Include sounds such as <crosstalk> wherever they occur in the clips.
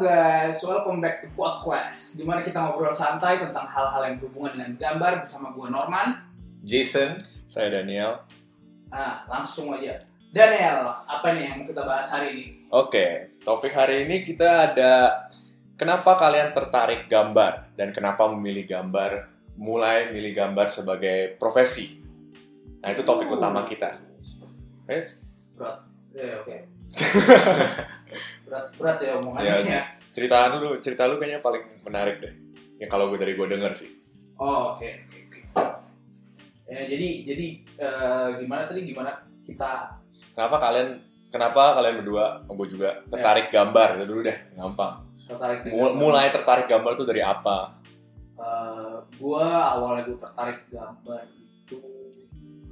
Guys, welcome back to Podcast Di mana kita ngobrol santai tentang hal-hal yang berhubungan dengan gambar bersama gue Norman Jason, Saya Daniel. Nah, langsung aja Daniel, apa nih yang mau kita bahas hari ini? Oke, topik hari ini kita ada kenapa kalian tertarik gambar dan kenapa memilih gambar, mulai milih gambar sebagai profesi. Nah, itu topik Uh. utama kita. Eh, Eh, oke <laughs> Berat, berat ya omongannya Ya. ya cerita lu, cerita lu kayaknya paling menarik deh. Yang kalau gue dari gue denger sih. Oh, oke oke, oke. Ya, jadi, jadi eh, gimana tadi, gimana kita Kenapa kalian kenapa kalian berdua, gue juga tertarik gambar itu dulu deh, gampang. tertarik Mul- Mulai tertarik gambar tuh dari apa? Eh, gua awalnya gue tertarik gambar itu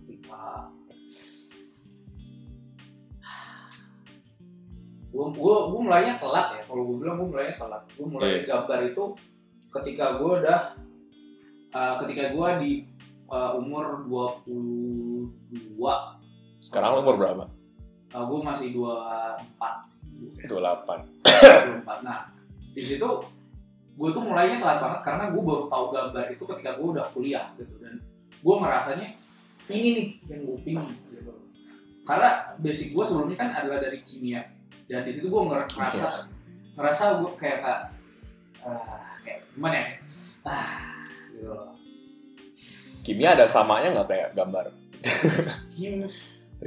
ketika gue gue gue mulainya telat ya. Kalau gue bilang gue mulainya telat. Gue mulai gambar itu ketika gue udah eh, ketika gue di eh, umur 22 Sekarang umur berapa? uh, gue masih 24 28. 24 nah di situ gue tuh mulainya telat banget karena gue baru tahu gambar itu ketika gue udah kuliah gitu. Dan gue ngerasanya ini nih yang gue pingin gitu. Karena basic gue sebelumnya kan adalah dari kimia dan di situ gue ngerasa ngerasa gue kayak ah, kayak gimana ya? Ah gitu loh. Kimia ada samanya nggak kayak gambar? <laughs> Kim,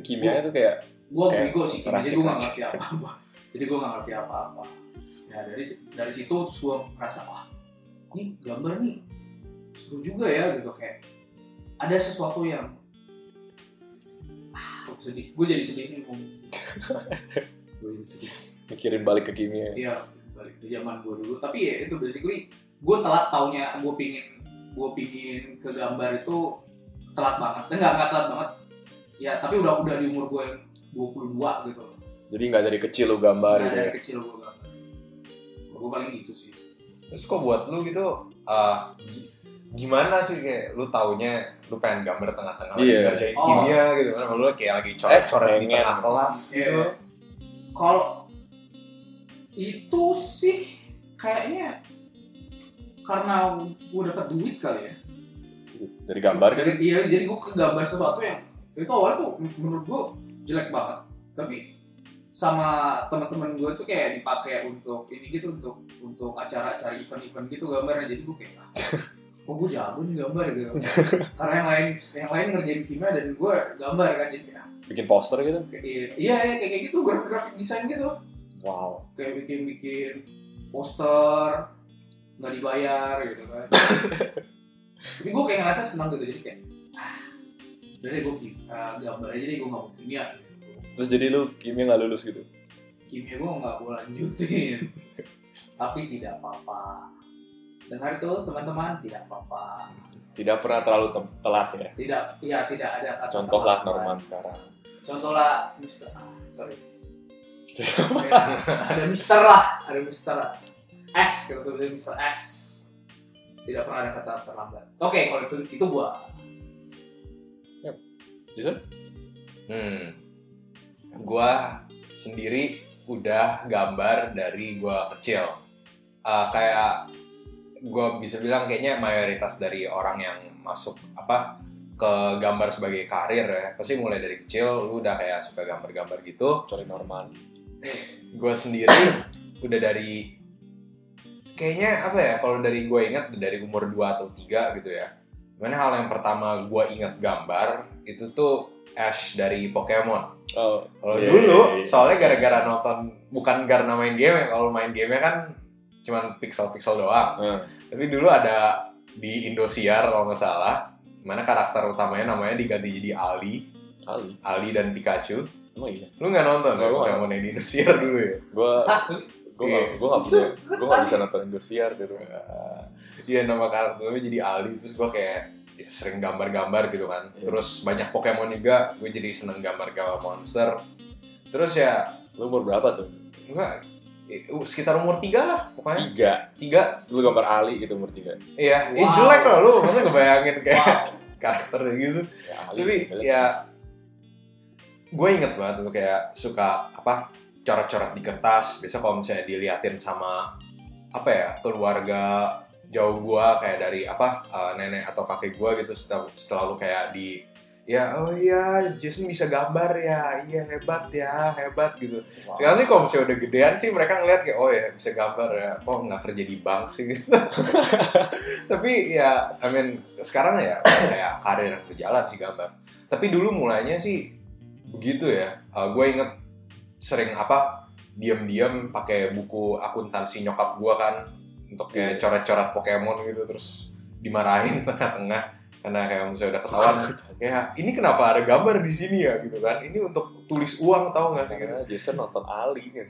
Kimia itu kayak gue bego sih kimia, jadi gue nggak ngerti apa-apa. Jadi gue nggak ngerti apa-apa. Ya dari dari situ terus gue ngerasa wah ini gambar nih seru juga ya gitu. Kayak ada sesuatu yang ah sedih. Gue jadi sedih nih <laughs> gue mikirin balik ke kimia. iya balik ke zaman gue dulu tapi ya itu basically gue telat taunya gue pingin gue pingin ke gambar itu telat banget enggak enggak telat banget ya tapi udah udah di umur gue yang 22 gitu loh Jadi nggak dari kecil lu gambar Nah, gitu dari ya. kecil gue gambar gue paling gitu sih terus kok buat lu gitu uh, gi- gimana sih kayak lu taunya lu pengen gambar tengah-tengah lagi Iya. ngerjain Oh. kimia gitu kan lu kayak lagi coret-coret di pengen. tengah kelas Iya. gitu kalau itu sih kayaknya karena gue dapat duit kali ya. Dari gambar. Jadi- iya jadi gue ke gambar sesuatu yang itu awalnya tuh menurut gue jelek banget. Tapi sama teman-teman gue tuh kayak dipakai untuk ini gitu untuk untuk acara-acara event-event gitu gambarnya. Jadi gue kayak ah, oh gue jago nih gambar gitu <laughs> karena yang lain yang lain ngerjain kimia dan gue gambar kan jadi ah, Bikin poster gitu. kayak, iya iya kayak kayak gitu gue grafik desain gitu Wow. kayak bikin bikin poster nggak dibayar gitu kan <laughs> tapi gue kayak ngerasa senang gitu jadi kayak ah udah deh gue kim- ah, gambar aja deh gue nggak mau kimia gitu. Terus jadi lu kimia nggak lulus gitu. kimia gue nggak gue lanjutin <laughs> tapi tidak apa-apa dengar itu teman-teman tidak apa-apa. Tidak pernah terlalu tem- telat ya. tidak ya tidak ada kata Contohlah. Norman sekarang. contohlah Mister ah, sorry. Ya, ada Mister lah ada Mister S kita sebutnya Mister S. Tidak pernah ada kata terlambat. Oke kalau itu itu gua. Jason? hmm. Gua sendiri udah gambar dari gua kecil. Uh, kayak gua bisa bilang kayaknya mayoritas dari orang yang masuk apa ke gambar sebagai karir ya pasti mulai dari kecil lu udah kayak suka gambar-gambar gitu Kecuali Norman. <laughs> gue sendiri udah dari kayaknya apa ya kalau dari gue ingat dari umur 2 atau 3 gitu ya Gimana hal yang pertama gue ingat gambar itu tuh Ash dari Pokemon Oh, kalau Iya, dulu iya, iya. soalnya gara-gara nonton bukan karena main game ya kalau main game kan cuman pixel-pixel doang eh. tapi dulu ada di Indosiar kalau nggak salah mana karakter utamanya namanya diganti jadi Ali Ali. Ali dan Pikachu Emang iya. lu nggak nonton ya Nggak, gua Pokemon yang di Indosiar dulu ya Gue Hah? gue gak, gue gak punya, gue gak bisa nonton Indosiar gitu. <laughs> Iya nama karakternya jadi Ali terus gue kayak ya, sering gambar-gambar gitu kan Iya. terus banyak Pokemon juga gue jadi seneng gambar-gambar monster terus ya Lu umur berapa tuh? enggak sekitar umur tiga lah pokoknya Tiga. tiga Lu gambar Ali gitu umur tiga. iya Wow. eh, jelek lah lu masa ngebayangin kayak wow <laughs> karakter gitu Ya, Ali. tapi Kalian- ya gue inget banget tuh kayak suka apa coret-coret di kertas biasa kalau misalnya diliatin sama apa ya keluarga jauh gua kayak dari apa uh, nenek atau kakek gua gitu setel- selalu kayak di ya oh iya Jason bisa gambar ya. Iya hebat ya hebat gitu. Sekarang sih kalau misalnya udah gedean sih mereka ngeliat kayak oh ya bisa gambar ya. Kok nggak kerja di bank sih gitu? <laughs> Tapi ya I mean sekarang ya kayak karir yang berjalan sih gambar. Tapi dulu mulainya sih begitu ya. Gue inget sering apa diam-diam pakai buku akuntansi nyokap gue kan untuk kayak Iya. coret-coret Pokemon gitu terus dimarahin <laughs> tengah-tengah karena kayak misalnya udah ketahuan <laughs> ya ini kenapa ada gambar di sini ya gitu kan ini untuk tulis uang tau gak sih gitu Karena Jason nonton Ali gitu.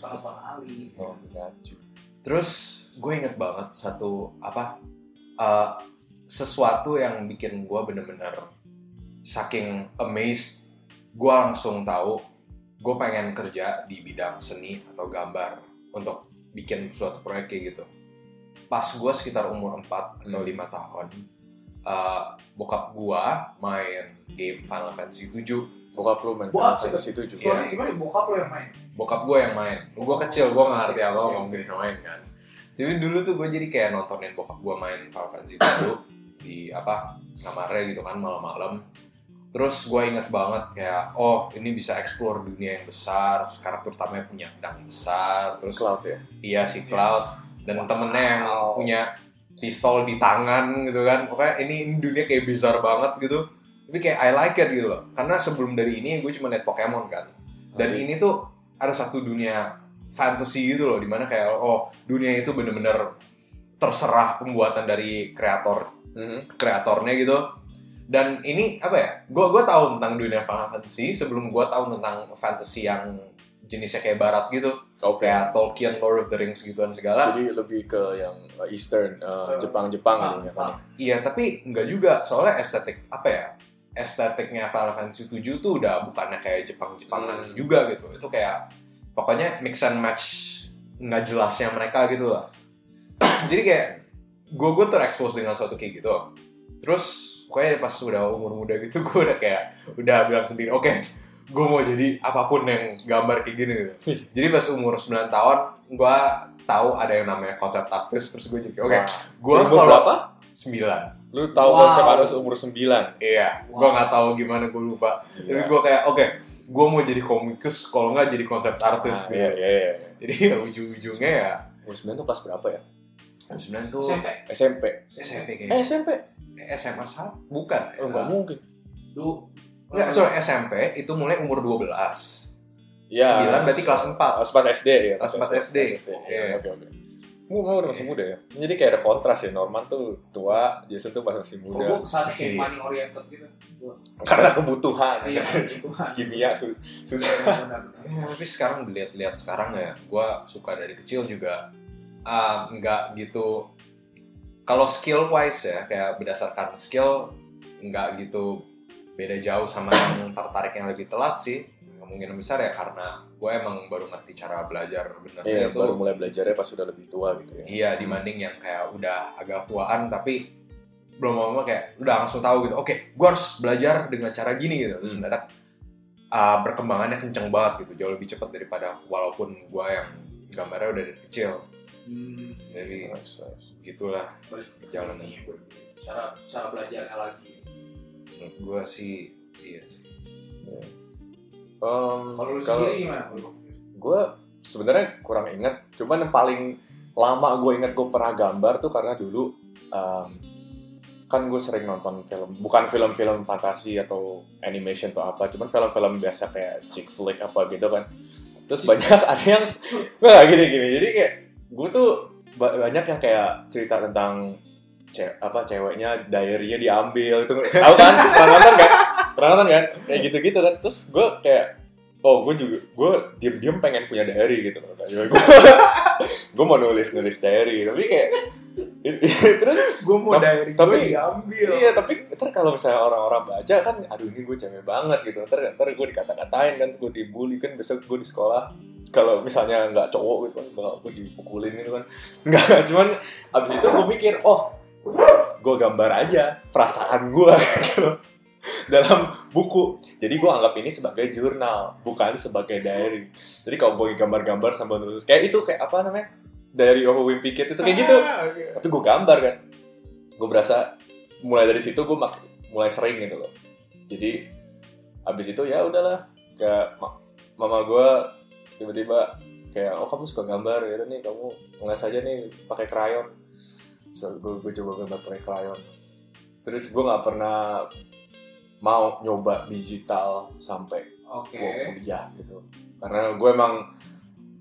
Salah kali. Oh, Pikachu. Terus gue inget banget satu apa uh, sesuatu yang bikin gue bener-bener saking amazed, gue langsung tahu gue pengen kerja di bidang seni atau gambar untuk bikin suatu proyek kayak gitu. Pas gue sekitar umur 4 atau Hmm. 5 tahun, uh, bokap gue main game Final Fantasy 7 Bokap lu main Bokap Final Fantasy 7 Iya. Sorry, gimana bokap lo yang main? bokap gue yang main gue kecil gue nggak ngerti apa mungkin bisa main kan jadi dulu tuh gue jadi kayak nontonin bokap gue main Final Fantasy dulu di apa kamarnya gitu kan malam-malam terus gue inget banget kayak oh ini bisa explore dunia yang besar terus karakter utamanya punya pedang besar terus Cloud ya. iya si Cloud dan temennya yang Wow. punya pistol di tangan gitu kan pokoknya ini, dunia kayak bizar banget gitu tapi kayak I like it gitu loh karena sebelum dari ini gue cuma liat Pokemon kan dan Oke. ini tuh ada satu dunia fantasy gitu loh di mana kayak oh dunia itu bener-bener terserah pembuatan dari kreator Mhm. kreatornya gitu dan ini apa ya gue gue tahu tentang dunia Fantasy sebelum gue tahu tentang fantasy yang jenisnya kayak barat gitu Oke. kayak Tolkien Lord of the Rings gituan segala Jadi lebih ke yang uh, Eastern, uh, Uh, Jepang-Jepang ah, gitu ya kan. ya. iya tapi nggak juga soalnya estetik apa ya estetiknya Final Fantasy 7 tuh udah bukannya kayak Jepang-Jepangan Hmm. juga gitu itu kayak pokoknya mix and match nggak jelasnya mereka gitu lah <clears throat> jadi kayak gue gue terekspos dengan suatu kayak gitu terus pokoknya pas udah umur muda gitu <laughs> gue udah kayak udah bilang sendiri oke gue mau jadi apa pun yang gambar kayak gini gitu jadi pas umur 9 tahun gue tahu ada yang namanya konsep artis terus gue jadi oke gue Umur kalau berapa? 9 Lu tahu Wow. konsep ada seumur 9. Iya, Wow. gue nggak tahu gimana gue lupa. Tapi Iya. gue kayak oke, gue mau jadi komikus, kalau nggak jadi konsep artis. Ah, iya, iya, iya. Jadi ya <laughs> ujung-ujungnya ya, Umur 9 tuh kelas berapa ya? sembilan tuh SMP. SMP. SMP Eh, kayaknya. SMP? SMA satu, bukan? ya? Oh, enggak mungkin. Lu Nggak, sorry SMP itu mulai umur 12 Ya. 9 berarti kelas 4 Kelas 4 SD ya. Kelas 4 SD. Iya, Iya. oke, oke. Mu mau udah masih muda ya. Jadi kayak ada kontras ya. Norman tuh tua, Jason tuh masih muda. gue ke sana kayak Iya. money oriented gitu. Karena kebutuhan. Iya, gitu kan. Kimia su- susah. Ya, tapi sekarang dilihat-lihat sekarang ya, gue suka dari kecil juga ah, nggak gitu. Kalau skill wise ya, kayak berdasarkan skill nggak gitu beda jauh sama yang tertarik yang lebih telat sih. Kemungkinan besar ya karena gue emang baru ngerti cara belajar bener Iya, itu. baru mulai belajarnya pas sudah lebih tua gitu ya. Iya dibanding yang kayak udah agak tuaan tapi belum mau kayak udah langsung tahu gitu. Oke, gue harus belajar dengan cara gini gitu. Terus Hmm. mendadak uh, berkembangannya kenceng banget gitu, jauh lebih cepat daripada walaupun gue yang gambarnya udah dari kecil. Hmm, Jadi Nice, nice. gitulah Jalanannya. Cara cara belajarnya lagi. Menurut gue sih iya sih. Um, Kalau lu sendiri gimana? gue sebenarnya kurang inget. Cuman yang paling lama gue inget gue pernah gambar tuh karena dulu um, kan gue sering nonton film, bukan film-film fantasi atau animation atau apa, cuman film-film biasa kayak chick flick apa gitu kan. Terus banyak <laughs> ada yang nggak gini-gini. Jadi kayak gue tuh ba- banyak yang kayak cerita tentang ce apa ceweknya diary-nya diambil itu tahu kan pernah nonton kan pernah nonton kan kayak gitu-gitu kan terus gue kayak oh gue juga gue diem-diem pengen punya diary gitu loh gue gue <laughs> mau nulis nulis diary tapi kayak <laughs> terus Gue mau dari tapi- diambil. Iya, tapi ntar kalau misalnya orang-orang baca kan, aduh ini gue cewek banget gitu. Ntar, ntar gue dikata-katain kan, gue dibully kan, besok gue di sekolah. Kalau misalnya nggak cowok gitu kan, bakal gue dipukulin gitu kan. Nggak, cuman abis itu gue mikir, oh gue gambar aja perasaan gue <laughs> gitu dalam buku. Jadi gue anggap ini sebagai jurnal, bukan sebagai diary. Jadi kalau gue gambar-gambar sambil nulis, kayak itu kayak apa namanya? Diary of a Wimpy Kid itu kayak gitu. Ah. Tapi gue gambar kan. Gue berasa mulai dari situ gue mulai sering gitu loh. Jadi habis itu ya udahlah kayak ma- mama gue tiba-tiba kayak oh kamu suka gambar ya nih kamu ngeles aja nih pakai krayon. So, gue, gue coba gambar pakai krayon. Terus gue nggak pernah mau nyoba digital sampai Oke. gue kuliah gitu karena gue emang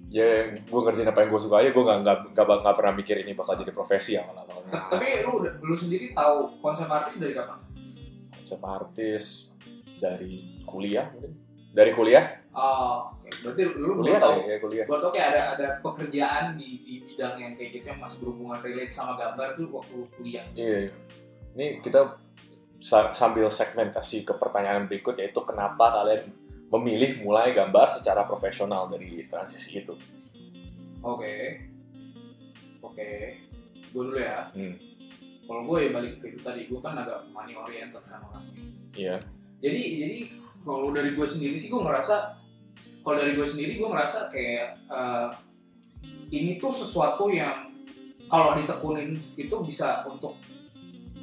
ya gue ngerjain apa yang gue suka aja gue nggak nggak nggak pernah mikir ini bakal jadi profesi awalnya T- Tapi lu udah- lu sendiri tahu konsep artis dari kapan? konsep artis dari kuliah mungkin dari kuliah Oh, berarti lu kuliah kali ya kuliah Buat oke ada ada pekerjaan di, di bidang yang kayak gitu yang masih berhubungan relate sama gambar tuh waktu kuliah. iya iya. ini kita sa- sambil segmentasi ke pertanyaan berikut yaitu kenapa kalian memilih mulai gambar secara profesional dari transisi itu Oke. Oke. Gue dulu ya. Hmm. Kalau gue ya balik ke itu tadi, gue kan agak money oriented kan orangnya. iya Jadi jadi kalau dari gue sendiri sih gue ngerasa kalau dari gue sendiri gue ngerasa kayak eh, ini tuh sesuatu yang kalau ditekunin itu bisa untuk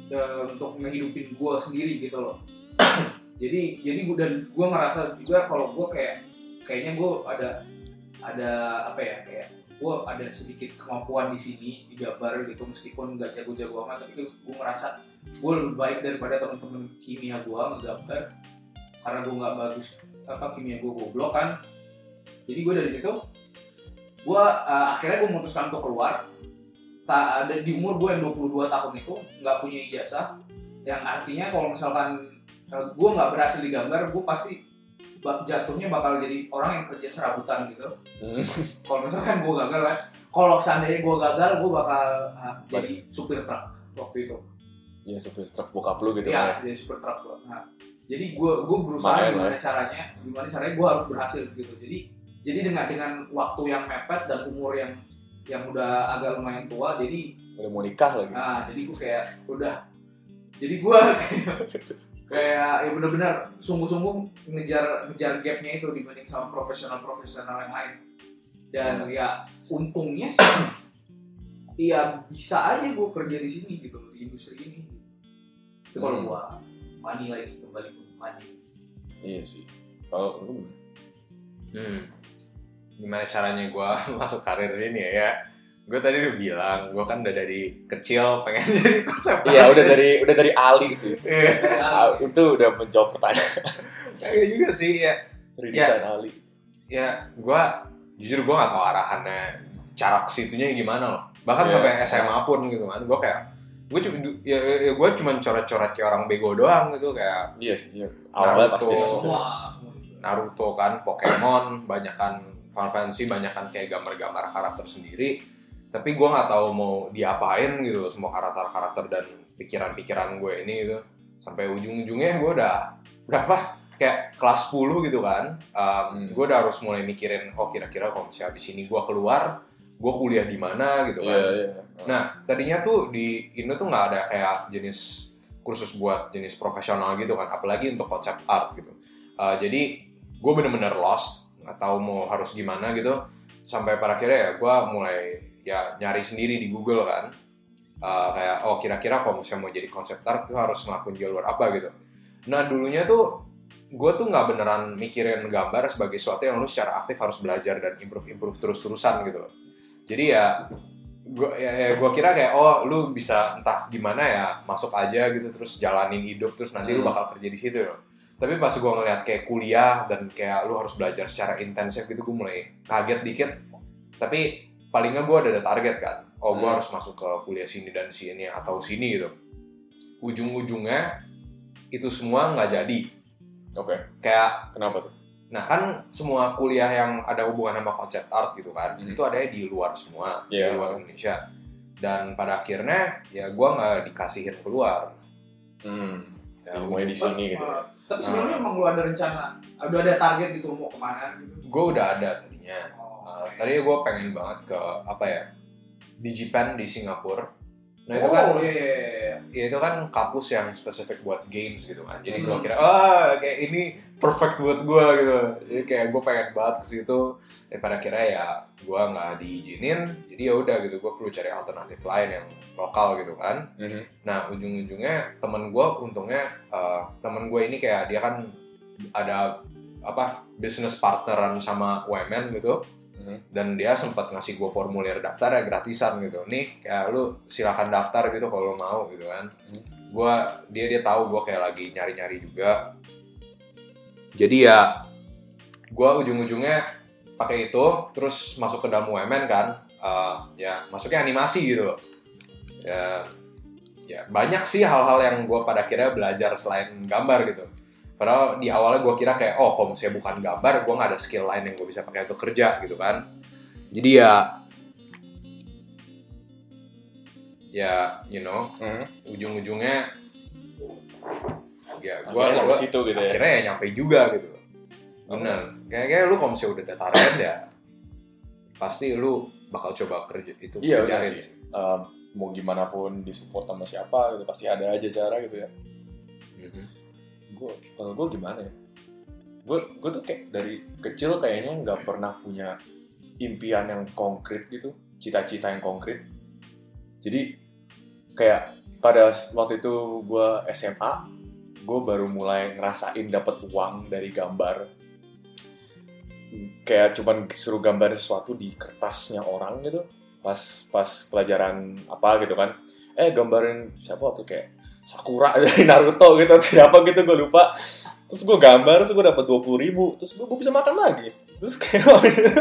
eh, untuk ngehidupin gue sendiri gitu loh. <clears throat> jadi jadi gue dan gue ngerasa juga kalau gue kayak kayaknya gue ada ada apa ya kayak gue ada sedikit kemampuan di sini di gambar gitu meskipun nggak jago-jago amat tapi gue ngerasa gue lebih baik daripada teman-teman kimia gue ngegambar karena gue nggak bagus apa kimia gue goblok kan. Jadi gue dari situ gue uh, akhirnya gue memutuskan untuk keluar. Tak ada di umur gue yang 22 tahun itu nggak punya ijazah. Yang artinya kalau misalkan uh, gue nggak berhasil di gambar gue pasti jatuhnya bakal jadi orang yang kerja serabutan gitu. Hmm. kalau misalkan gue gagal lah kalau seandainya gue gagal gue bakal uh, jadi supir truk waktu itu. Iya supir truk bokap lu gitu ya kan jadi super truck gua. Nah, jadi gue gue berusaha Lumayan gimana lah ya. caranya, gimana caranya gue harus berhasil gitu. Jadi jadi dengan dengan waktu yang mepet dan umur yang yang udah agak lumayan tua, jadi udah mau nikah lagi nah jadi gue kayak udah jadi gue kayak, <laughs> kayak ya benar-benar sungguh-sungguh ngejar ngejar gapnya itu dibanding sama profesional profesional yang lain. Dan ya untungnya sih Iya bisa aja gue kerja di sini gitu di industri ini. Itu kalau Hmm. gua money lagi kembali ke money. iya sih kalau lu gimana? Hmm. Gimana caranya gue <laughs> masuk karir ini ya? ya gue tadi udah bilang, gue kan udah dari kecil pengen <laughs> jadi konsep iya udah dari udah dari Ali sih <laughs> Iya, Ah, itu udah menjawab pertanyaan kayak juga sih ya. dari Ya. Ali Ya, gue jujur gue gak tau arahannya cara ke situnya gimana loh. Bahkan Iya. sampai SMA pun gitu kan, gue kayak gue cuma ya, ya gue cuma coret-coret kayak orang bego doang gitu kayak iya sih iya. awalnya Naruto. pasti Semua. Naruto kan, Pokemon, banyakan Final Fantasy, banyakan kayak gambar-gambar karakter sendiri. Tapi gue nggak tahu mau diapain gitu semua karakter-karakter dan pikiran-pikiran gue ini gitu. Sampai ujung-ujungnya gue udah berapa? Kayak kelas 10 gitu kan. Um, Hmm. Gue udah harus mulai mikirin, oh kira-kira kalau misalnya di sini gue keluar, gue kuliah di mana gitu kan. iya iya Nah, tadinya tuh di Indo tuh nggak ada kayak jenis kursus buat jenis profesional gitu kan, apalagi untuk konsep art gitu. Uh, jadi gue bener-bener lost, nggak tahu mau harus gimana gitu. Sampai pada akhirnya ya gue mulai ya nyari sendiri di Google kan. Uh, kayak oh kira-kira kalau misalnya mau jadi konsep art tuh harus ngelakuin jalur apa gitu. Nah dulunya tuh gue tuh nggak beneran mikirin gambar sebagai sesuatu yang lu secara aktif harus belajar dan improve improve terus-terusan gitu loh. Jadi ya gue ya, ya gua kira kayak oh lu bisa entah gimana ya masuk aja gitu terus jalanin hidup terus nanti lu Hmm. bakal kerja di situ loh. Tapi pas gua ngeliat kayak kuliah dan kayak lu harus belajar secara intensif gitu gue mulai kaget dikit. Tapi paling nggak gue ada, ada target kan. Oh gue Hmm. harus masuk ke kuliah sini dan sini atau sini gitu. Ujung-ujungnya itu semua nggak jadi. oke Kayak kenapa tuh Nah kan semua kuliah yang ada hubungan sama konsep art gitu kan, Hmm. itu adanya di luar semua, Iya. di luar Indonesia. Dan pada akhirnya ya gua nggak dikasihin keluar. hmm Ya, ilmunya di sini gitu Uh, tapi sebelumnya emang lu ada rencana, udah ada target gitu mau ke mana gitu. gue udah ada tadinya. Oh, Uh, tadinya gue pengen banget ke apa ya, Digipen di Singapura. Nah itu kan oh, iya, iya, iya. ya itu kan kampus yang spesifik buat games gitu kan. Jadi Hmm. gua kira ah kayak ini perfect buat gua gitu. Jadi kayak gua pengen banget ke situ. Dan pada akhirnya ya gua nggak diizinin. Jadi ya udah gitu gua perlu cari alternatif lain yang lokal gitu kan. Nah ujung-ujungnya temen gue untungnya eh, temen gue ini kayak dia kan ada apa business partneran sama UMN gitu Mhm. dan dia sempat ngasih gue formulir daftar ya gratisan gitu nih kayak lu silakan daftar gitu kalau mau gitu kan Mhm. gue dia dia tahu gue kayak lagi nyari-nyari juga jadi ya gue ujung-ujungnya pakai itu terus masuk ke dalam UMN kan. Eh, ya masuknya animasi gitu loh. Ya ya banyak sih hal-hal yang gue pada akhirnya belajar selain gambar gitu. Padahal di awalnya gue kira kayak oh kalau misalnya bukan gambar gue nggak ada skill lain yang gue bisa pakai untuk kerja gitu kan. Jadi ya ya you know Mhm. ujung-ujungnya ya gue sampai situ gitu ya. akhirnya ya nyampe juga gitu bener kayak kayak lu kalau misalnya udah dataran ya pasti lu bakal coba kerja itu Iya, pelajarin sih. Um, mau gimana pun disupport sama siapa gitu pasti ada aja cara gitu ya. Mhm. Gue kalau gue gimana ya? Gue gue tuh kayak dari kecil kayaknya nggak pernah punya impian yang konkret gitu, cita-cita yang konkret. Jadi kayak pada waktu itu gue SMA, gue baru mulai ngerasain dapat uang dari gambar. Kayak cuman suruh gambar sesuatu di kertasnya orang gitu. Pas pas pelajaran apa gitu kan. Eh gambarin siapa tuh kayak Sakura <laughs> dari Naruto gitu atau siapa gitu gue lupa. Terus gue gambar, terus gue dapat dua puluh ribu, terus gue, bisa makan lagi. Terus kayak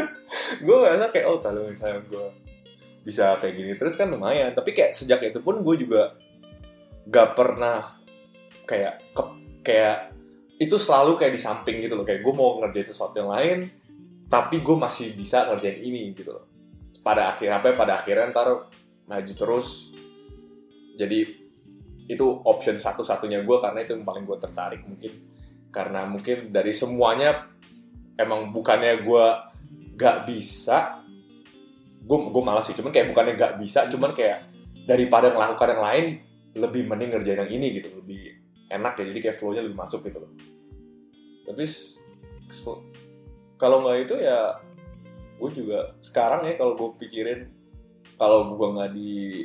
<laughs> gue ngerasa kayak oh kalau misalnya gue bisa kayak gini terus kan lumayan. Tapi kayak sejak itu pun gue juga gak pernah kayak ke- kayak itu selalu kayak di samping gitu loh. Kayak gue mau ngerjain sesuatu yang lain tapi gue masih bisa ngerjain ini gitu loh. Pada akhir apa ya, pada akhirnya ntar maju terus. Jadi itu option satu-satunya gue karena itu yang paling gue tertarik mungkin. Karena mungkin dari semuanya emang bukannya gue gak bisa gue gue malas sih. Cuman kayak bukannya gak bisa cuman kayak daripada melakukan yang lain lebih mending ngerjain yang ini gitu lebih enak ya jadi kayak flow-nya lebih masuk gitu loh. Tapi kalau nggak itu ya gue juga sekarang ya kalau gue pikirin kalau gue nggak di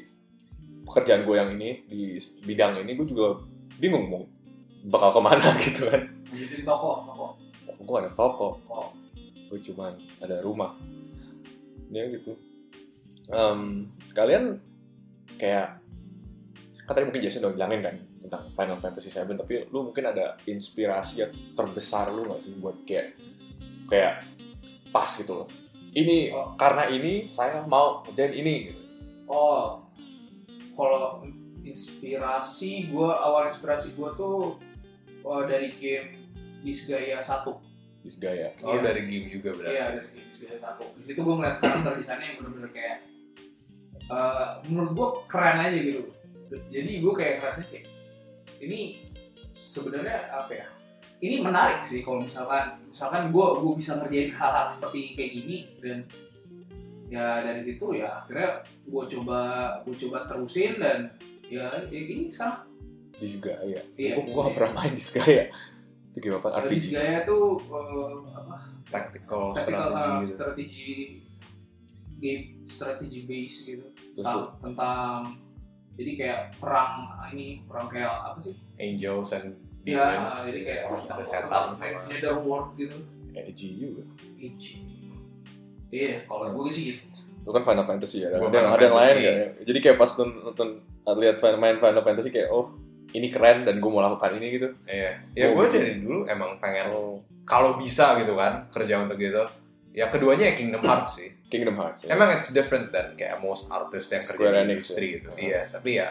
pekerjaan gue yang ini di bidang ini gue juga bingung mau bakal ke mana <laughs> gitu kan. Bikin toko, toko. gue ada toko. Oh. gue cuman ada rumah. Ya gitu. Em, kalian kayak kan tadi mungkin Jason udah bilangin kan tentang Final Fantasy VII tapi lu mungkin ada inspirasi yang terbesar lu gak sih buat kayak kayak pas gitu loh ini Oh. karena ini saya mau kerjain ini gitu. Oh, kalau inspirasi gue awal inspirasi gue tuh eh, dari game Disgaea satu. Disgaya oh Iya. dari game juga berarti Iya dari game Disgaea satu. Di situ gue ngeliat karakter di sana yang bener-bener kayak eh, menurut gue keren aja gitu. Jadi gue kayak ngerasanya kayak ini sebenarnya apa ya? Ini menarik sih kalau misalkan misalkan gue gue bisa ngerjain hal-hal seperti kayak gini dan ya dari situ ya akhirnya gue coba gue coba terusin dan ya ya gini sekarang Disgaya Iya, gue gue Disgaea. gak pernah main Disgaya itu gimana Jadi RPG gaya tuh eh, apa tactical tactical strategi uh, gitu. strategi game strategi base gitu terus tentang, tentang jadi kayak perang ini perang kayak apa sih? Angels and ya demons. jadi kayak ada setan. sama netherworld gitu. Edgy juga. Iji. iya kalau gue sih gitu. Itu kan Final Fantasy ya. Ada, ada, ada yang lain nggak? Ya? jadi kayak pas nonton, lihat Final- main Final Fantasy kayak oh ini keren dan gue mau lakukan ini gitu. Iya. Ya Oh, gue gitu. dari dulu emang pengen oh. kalau bisa gitu kan kerja untuk gitu. Ya keduanya ya Kingdom Hearts sih Kingdom Hearts ya. Emang it's different than kayak most artists yang kerja Square di Enix, industri ya. gitu. Iya, tapi ya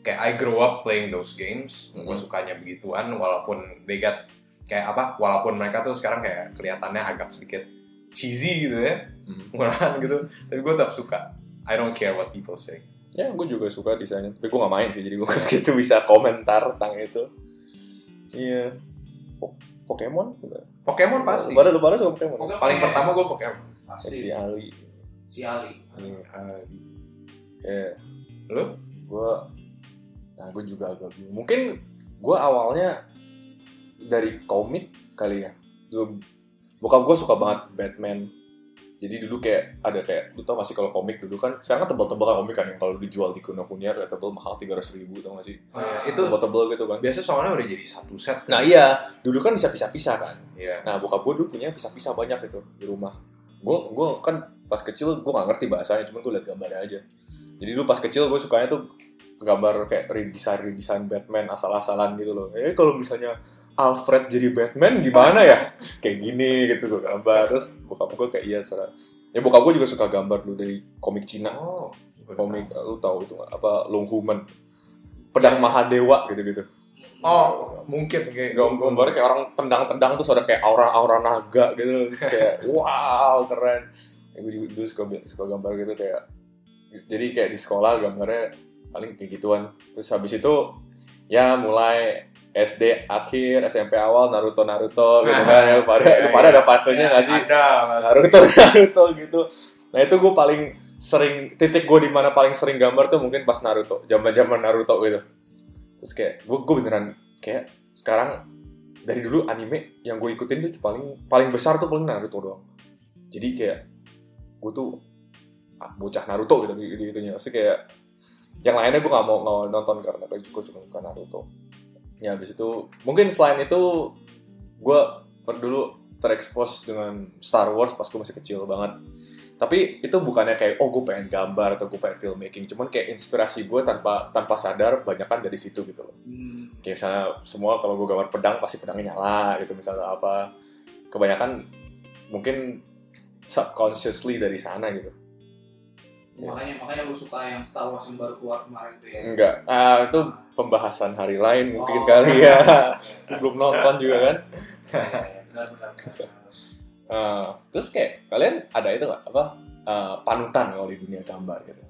kayak I grew up playing those games. Gue Mhm. sukanya begituan walaupun they got kayak apa? Walaupun mereka tuh sekarang kayak kelihatannya agak sedikit cheesy gitu ya, Mhm. murahan gitu. Tapi gue tetap suka. I don't care what people say. ya gue juga suka desainnya tapi gue gak main sih jadi gue gitu bisa komentar tentang itu iya Po- Pokemon Pokemon pasti. pada lu pada suka Pokemon Pokemon Paling pertama gue Pokemon. Pasti. Si Ali. Si Ali. Ali Ali. Kayak Lu? gue nah gue juga agak bingung. Mungkin gue awalnya dari komik kali ya. Dulu bokap gue suka banget Batman. Jadi dulu kayak ada kayak lu tau gak sih kalau komik dulu kan sekarang kan tebal-tebal kan komik kan yang kalau dijual di kuno kuniar tebel mahal tiga ratus ribu tau gak sih? Oh, iya. itu tebal-tebal gitu kan. biasa soalnya udah jadi satu set nah iya. Dulu kan bisa pisah-pisah kan. Iya. Nah, bokap gue dulu punya pisah-pisah banyak itu di rumah. Gue gue kan pas kecil gue gak ngerti bahasanya, cuman gue liat gambarnya aja. Jadi dulu pas kecil gue sukanya tuh gambar kayak redesign redesign Batman asal-asalan gitu loh. Eh kalau misalnya Alfred jadi Batman gimana ya? <laughs> kayak gini gitu gue gambar. Terus bokap gue kayak iya serah. Ya bokap gue juga suka gambar dulu dari komik Cina. oh Komik lu tahu itu nggak? apa Long Human. Pedang Mahadewa gitu-gitu. Oh mungkin kayak gambarnya kayak orang tendang-tendang terus ada kayak aura-aura naga gitu. Terus kayak <laughs> wow keren. Ya, gue dulu suka, suka gambar gitu kayak jadi kayak di sekolah gambarnya paling kayak gituan. Terus habis itu ya mulai SD akhir SMP awal Naruto Naruto gitu kan. Ya lu pada Iya, lu pada iya. ada fasenya nggak sih? ada mas Naruto <laughs> Naruto gitu. Nah itu gue paling sering titik gue di mana paling sering gambar tuh mungkin pas Naruto zaman zaman Naruto gitu terus kayak gue gue beneran kayak sekarang dari dulu anime yang gue ikutin tuh paling paling besar tuh paling Naruto doang. Jadi kayak gue tuh ah, bocah Naruto gitu di itunya. Pasti kayak yang lainnya gue gak mau, mau nonton karena gue cuma suka Naruto. Ya habis itu mungkin selain itu gue per dulu terekspos dengan Star Wars pas gue masih kecil banget tapi itu bukannya kayak oh gue pengen gambar atau gue pengen filmmaking cuman kayak inspirasi gue tanpa tanpa sadar banyak kan dari situ gitu loh Hmm. kayak misalnya semua kalau gue gambar pedang pasti pedangnya nyala gitu misalnya apa kebanyakan mungkin subconsciously dari sana gitu Makanya makanya lu suka yang Star Wars yang baru keluar kemarin tuh ya. enggak ah itu pembahasan hari lain mungkin Oh. kali ya <laughs> belum nonton juga kan Iya, iya, benar benar. benar. Ah, terus kayak kalian ada itu nggak apa ah, panutan kalau di dunia gambar gitu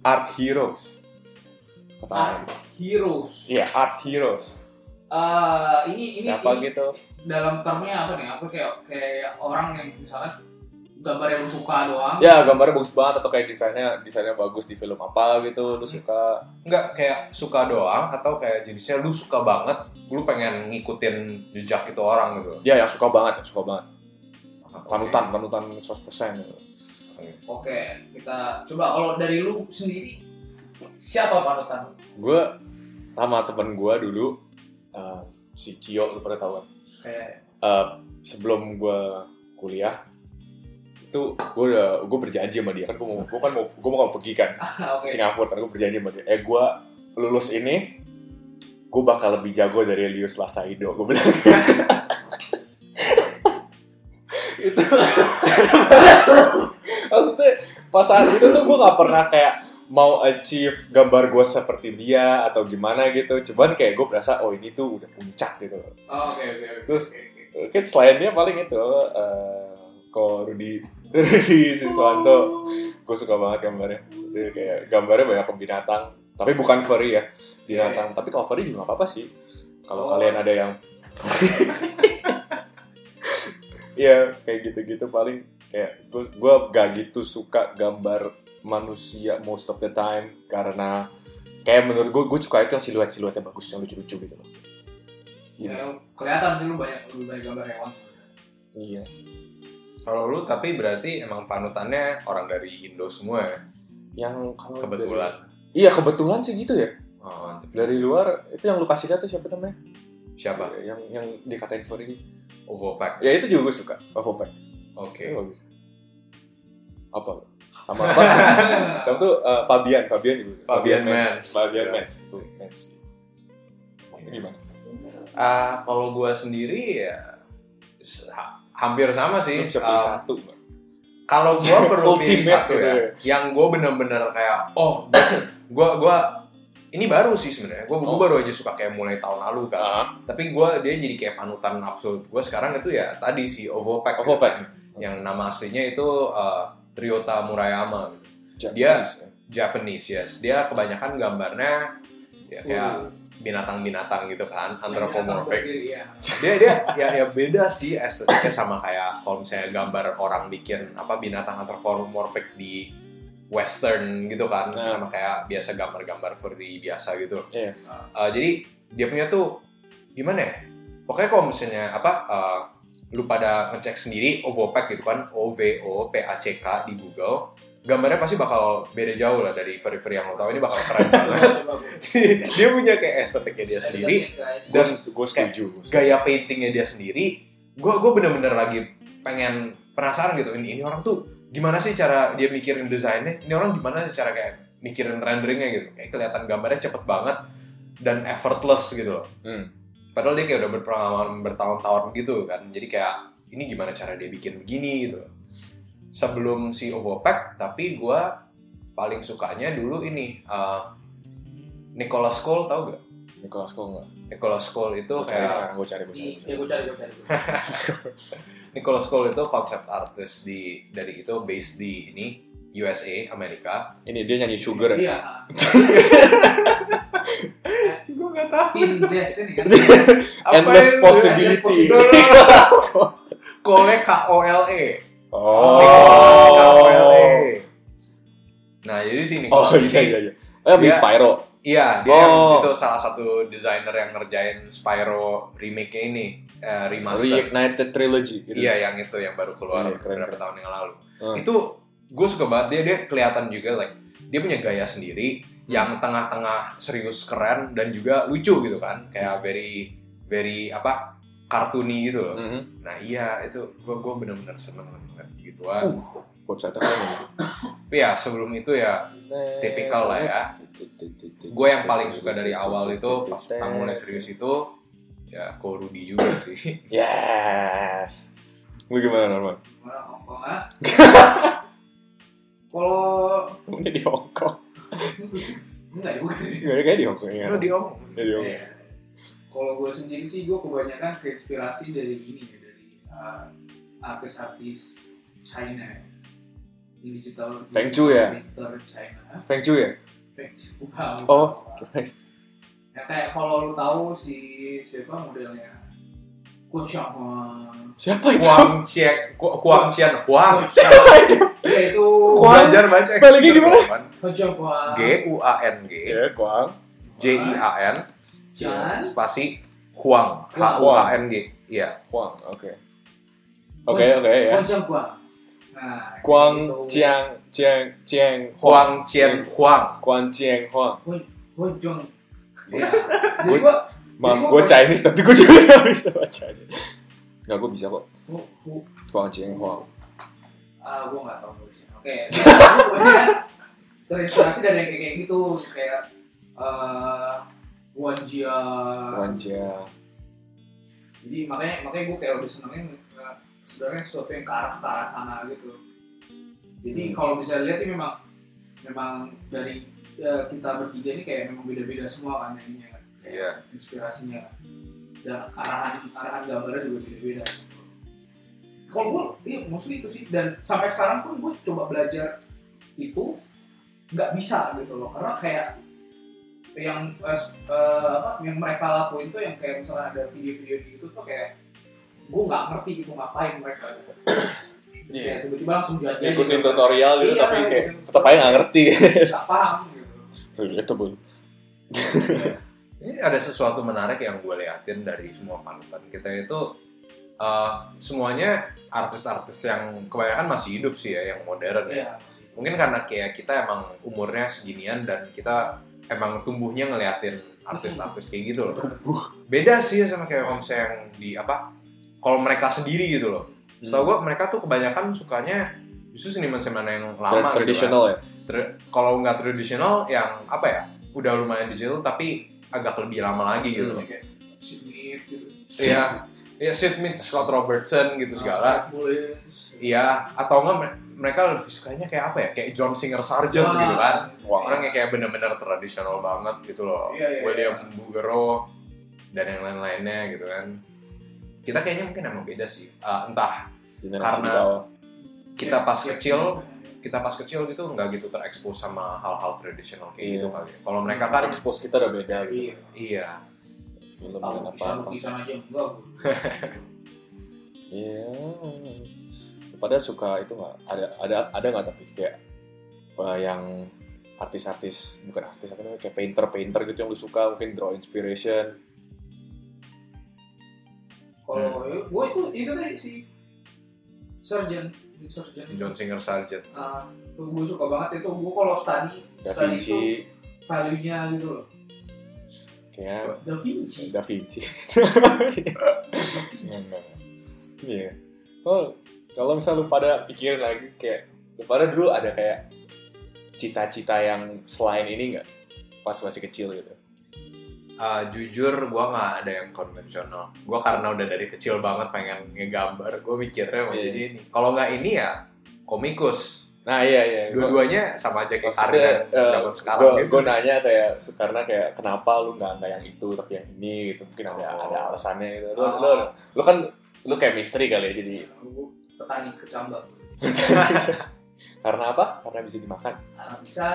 art heroes apa Art Heroes. Iya, art heroes. Eh, ini ini Siapa ini gitu? dalam termnya apa nih? Apa kayak kayak orang yang misalnya gambar yang lu suka doang. Ya, gambarnya bagus banget atau kayak desainnya desainnya bagus di film apa gitu, lu suka. nggak kayak suka doang atau kayak jenisnya lu suka banget lu pengen ngikutin jejak itu orang gitu Ya, yang suka banget, yang suka banget. Panutan, panutan 100% gitu. Oke, kita coba kalau dari lu sendiri siapa panutan? Gue sama temen gue dulu eh, si Cio lu pada tahu kan? Kayak Eh, sebelum gue kuliah itu gue udah gue berjanji sama dia kan gue mau gue kan mau gue mau pergi kan <laughs> ke Singapura kan gue berjanji sama dia eh gue lulus ini gue bakal lebih jago dari Elius Lasaido gue bilang <laughs> itu maksudnya pas saat itu tuh gue nggak pernah kayak mau achieve gambar gue seperti dia atau gimana gitu. Cuman kayak gue berasa oh ini tuh udah puncak gitu. Oh, Oke oke oke. Terus- oke, oke. mungkin selain dia paling itu eh kok Rudi <laughs> Rudi Siswanto gue suka banget gambarnya. Dia kayak gambarnya banyak binatang tapi bukan furry ya binatang. Tapi kalau furry juga gak apa-apa sih. Kalau Oh. kalian ada yang <laughs> Iya kayak gitu-gitu paling kayak gue gue gak gitu suka gambar manusia most of the time karena kayak menurut gue gue suka itu yang siluet siluetnya bagus yang lucu-lucu gitu loh. Ya, kelihatan sih lu banyak lu banyak gambar hewan. sebenarnya. iya. Kalau lu tapi berarti emang panutannya orang dari Indo semua ya? Yang kalau kebetulan. Dari- iya kebetulan sih gitu ya. Oh, mantep. dari luar itu yang lu kasih lihat tuh siapa namanya? Siapa? Yang yang dikatain furry Ovopack. Ya itu juga gue suka Ovopack. Oke. Itu bagus. Apa? Sama apa sih? <laughs> Sama tuh eh, Fabian. Fabian juga Fabian Mans. Fabian Ya. Mans Mans gimana? Ah, kalau gua sendiri ya ha- hampir sama lu sih bisa pilih Um, satu kalau gue perlu <laughs> pilih satu gitu ya, ya. yang gue bener-bener kayak oh gue gua ini baru sih sebenarnya gue Oh. baru aja suka kayak mulai tahun lalu kan Ah, tapi gue dia jadi kayak panutan absolut gue sekarang itu ya tadi si Ovopack Ovopack. yang nama aslinya itu uh, Ryota Murayama gitu. Japanese, ya. Japanese yes dia kebanyakan gambarnya ya kayak Uh, binatang-binatang gitu kan anthropomorphic iya. dia dia ya ya beda sih estetiknya sama kayak kalau misalnya gambar orang bikin apa binatang anthropomorphic di western gitu kan Nah. sama kayak biasa gambar-gambar furry biasa gitu Iya. Uh, jadi dia punya tuh gimana ya pokoknya kalau misalnya apa uh, lu pada ngecek sendiri Ovopack gitu kan O V O P A C K di Google gambarnya pasti bakal beda jauh lah dari furry-furry yang lo tau ini bakal keren banget coba. <laughs> dia punya kayak estetiknya dia sendiri Dan gue setuju. gaya paintingnya dia sendiri gue gue bener-bener lagi pengen penasaran gitu ini ini orang tuh gimana sih cara dia mikirin desainnya? Ini orang gimana sih cara kayak mikirin renderingnya gitu? Kayak kelihatan gambarnya cepet banget dan effortless gitu loh. Hmm. padahal dia kayak udah berpengalaman bertahun-tahun gitu kan. Jadi kayak ini gimana cara dia bikin begini gitu loh. Sebelum si Ovopack tapi gue paling sukanya dulu ini uh, Nicholas Cole tau gak? Nicholas Cole nggak? Nicholas Cole itu cari kayak sekarang, gue cari, gue cari. ya gue cari gue cari <laughs> Nicholas Cole itu konsep artis di dari itu based di ini USA Amerika. Ini dia nyanyi Sugar. iya <laughs> Gue nggak tahu. Teen Jazz ini kan <laughs> Endless possibility. Cole K O L E. Oh. K O L E. Nah jadi sini. Oh iya iya iya. Eh, Dia- Spyro. Iya, dia Oh. yang itu salah satu desainer yang ngerjain Spyro remake-nya ini, eh, remaster. Reignited Trilogy. Gitu. Iya, yang itu yang baru keluar Iya, keren, beberapa keren. tahun yang lalu. Hmm. Itu gue suka banget dia dia kelihatan juga like dia punya gaya sendiri yang tengah-tengah serius keren dan juga lucu gitu kan, kayak very very apa kartuni gitu loh. Mhm. Nah iya itu gue gue bener-bener seneng banget gituan. Uh. Website keren gitu. Tapi ya sebelum itu ya tipikal lah ya. Gue yang paling suka dari awal itu pas mulai serius itu ya Ko Rudy juga sih. <laughs> Yes. Lu gimana Norman? Gimana Hongkong ah <laughs> kalau Udah di Hong Kong. enggak bukan Gak kayak di Hong Kong ya. Lu di Om. Ya, di Hong Kong. Iya. Kalau gue sendiri sih gue kebanyakan terinspirasi dari ini ya dari uh, artis-artis China ya. Digital Feng Shui ya? China. Feng Shui ya? Feng Shui. Bukan, bukan, Oh. bukan. Ya kayak kalau lu tahu si siapa modelnya Kun Xiaohuang. Siapa itu? Kuang Xian, Ku- Kuang Xian Huang. Siapa itu? Ya itu Kuang? Belajar baca. Spellingnya gimana? Xiaohuang. G U A N G Ya, Kuang. J I A N spasi Huang H U A N G. Iya. Kuang, oke. Oke, oke ya. Kun Xiaohuang. Nah, Kuang itu. Jiang Jiang Jiang Huang Qian Huang. Kuang Jiang Huang. Kun Jong. Ya. Jadi gua Maaf, gue Chinese tapi gue juga <laughs> gak bisa bacanya. Gak, gue bisa kok. gua- gua- Kuang Jiang Huang. ah gue nggak tahu nulisnya oke <laughs> terinspirasi dari yang kayak gitu kayak eh Wan Jia Kuang Jiang. jadi makanya makanya gue kayak lebih senengnya sebenarnya sesuatu yang ke arah ke arah sana gitu jadi Hmm. kalau bisa lihat sih memang memang dari eh, kita bertiga ini kayak memang beda-beda semua kan ininya kan Iya. inspirasinya kan. dan arahan arahan gambarnya juga beda-beda kalau gue iya mostly itu sih dan sampai sekarang pun gue coba belajar itu nggak bisa gitu loh karena kayak yang eh, apa yang mereka lakuin tuh yang kayak misalnya ada video-video di YouTube tuh kayak gue nggak ngerti itu ngapain mereka gitu. Iya. kayak tiba-tiba langsung jadi aja Ikutin gitu. tutorial gitu Iya, tapi kayak gitu. tetap aja gak ngerti. nggak paham gitu Relatable. Ini ada sesuatu menarik yang gue liatin dari semua panutan kita itu eh, semuanya artis-artis yang kebanyakan masih hidup sih ya, yang modern ya. Masih. Mungkin karena kayak kita emang umurnya seginian dan kita emang tumbuhnya ngeliatin artis-artis kayak gitu loh. Beda sih sama kayak om yang di apa? Kalau mereka sendiri gitu loh. Setahu gue mereka tuh kebanyakan sukanya justru seniman-seniman yang lama gitu kan. Ya. Tra- kalau nggak tradisional yang apa ya udah lumayan digital tapi agak lebih lama lagi gitu Hmm. gitu Iya, ya Sid Mead, Scott Robertson gitu segala. Steve Mullins. Iya, atau enggak mere- mereka lebih sukanya kayak apa ya? Kayak John Singer Sargent gitu kan. Orang yang kayak bener-bener tradisional banget gitu loh. Iya, iya, William Bugero dan yang lain-lainnya gitu kan. Kita kayaknya mungkin emang beda sih. Ah, entah Generasi Karena- kita pas Iya, kecil iya. kita pas kecil gitu nggak gitu terekspos sama hal-hal tradisional kayak Iya. gitu kali. ya. Kalau mereka kan expose kita udah beda gitu. Iya. iya, Film dan apa-apa. lukisan aja enggak. <laughs> Iya. Padahal suka itu nggak ada ada ada nggak tapi kayak apa yang artis-artis bukan artis apa namanya kayak painter-painter gitu yang lu suka mungkin draw inspiration Kalau gue itu itu tadi si surgeon, surgeon. John Singer Sargent Nah, tuh gue suka banget itu. Gue kalau study, Da study itu Vinci value-nya gitu loh. kayak Da Vinci. Da Vinci <laughs> Vinci. Iya. Oh, kalau misal lu pada pikirin lagi kayak lu pada dulu ada kayak cita-cita yang selain ini nggak pas masih kecil gitu. Uh, jujur gue nggak ada yang konvensional gue karena udah dari kecil banget pengen ngegambar gue mikirnya mau Iya. jadi ini kalau nggak ini ya komikus Nah iya iya. Dua-duanya sama aja kayak Maksudnya, Ardan eh, zaman sekarang gua, gitu gua sih. nanya kayak karena kayak kenapa lu nggak nggak yang itu tapi yang ini gitu mungkin ada Oh. ada alasannya gitu. Lu, Oh. lu, lu kan lu kayak misteri kali ya jadi Gue petani kecambang. <laughs> karena apa? Karena bisa dimakan. Karena bisa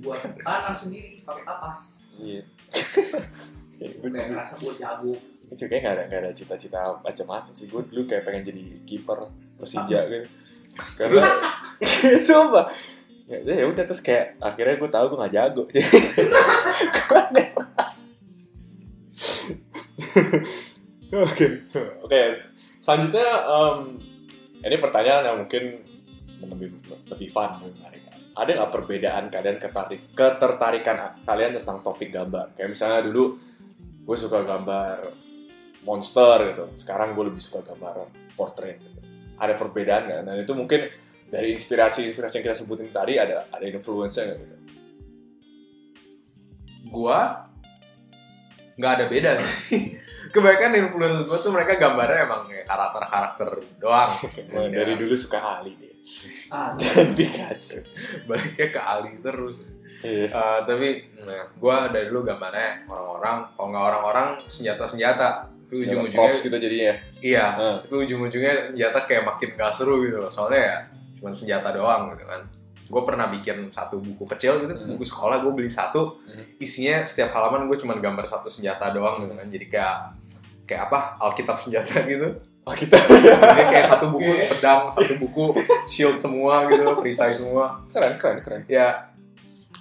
buat tanam sendiri pakai kapas. Iya. Kayak <laughs> Gue kayak ngerasa gue jago. juga nggak ada nggak ada cita-cita macam-macam sih. Gue dulu kayak pengen jadi kiper Persija gitu. Terus? <laughs> Sumpah. Ya ya udah terus kayak akhirnya gue tahu gue nggak jago. <laughs> Oke. Oke. Selanjutnya em, ini pertanyaan yang mungkin lebih lebih fun menarik ada nggak perbedaan kalian ketarik ketertarikan kalian tentang topik gambar? Kayak misalnya dulu gue suka gambar monster gitu. Sekarang gue lebih suka gambar portrait gitu. ada perbedaan nggak? Dan itu mungkin dari inspirasi inspirasi yang kita sebutin tadi ada ada influence nya gitu? Gua nggak ada beda sih. <laughs> Kebanyakan influence gua tuh mereka gambarnya emang kayak karakter-karakter doang. <laughs> Dari dulu suka Ali dia Ah, dan Pikachu baliknya ke Ali terus. Iya. Eh, tapi nah, gua dari dulu gambarnya orang-orang kalau nggak orang-orang senjata-senjata. Tapi ujung-ujungnya gitu jadinya iya. Nah, tapi ujung-ujungnya senjata kayak makin gak seru gitu loh. Soalnya ya cuma senjata doang gitu kan. Gue pernah bikin satu buku kecil gitu Hmm. buku sekolah gue beli satu. Hmm. isinya setiap halaman gue cuma gambar satu senjata doang gitu kan. Jadi kayak kayak apa? Alkitab senjata <laughs> gitu oh kita jadi kayak satu buku Oke. pedang satu buku shield semua gitu perisai semua keren keren keren ya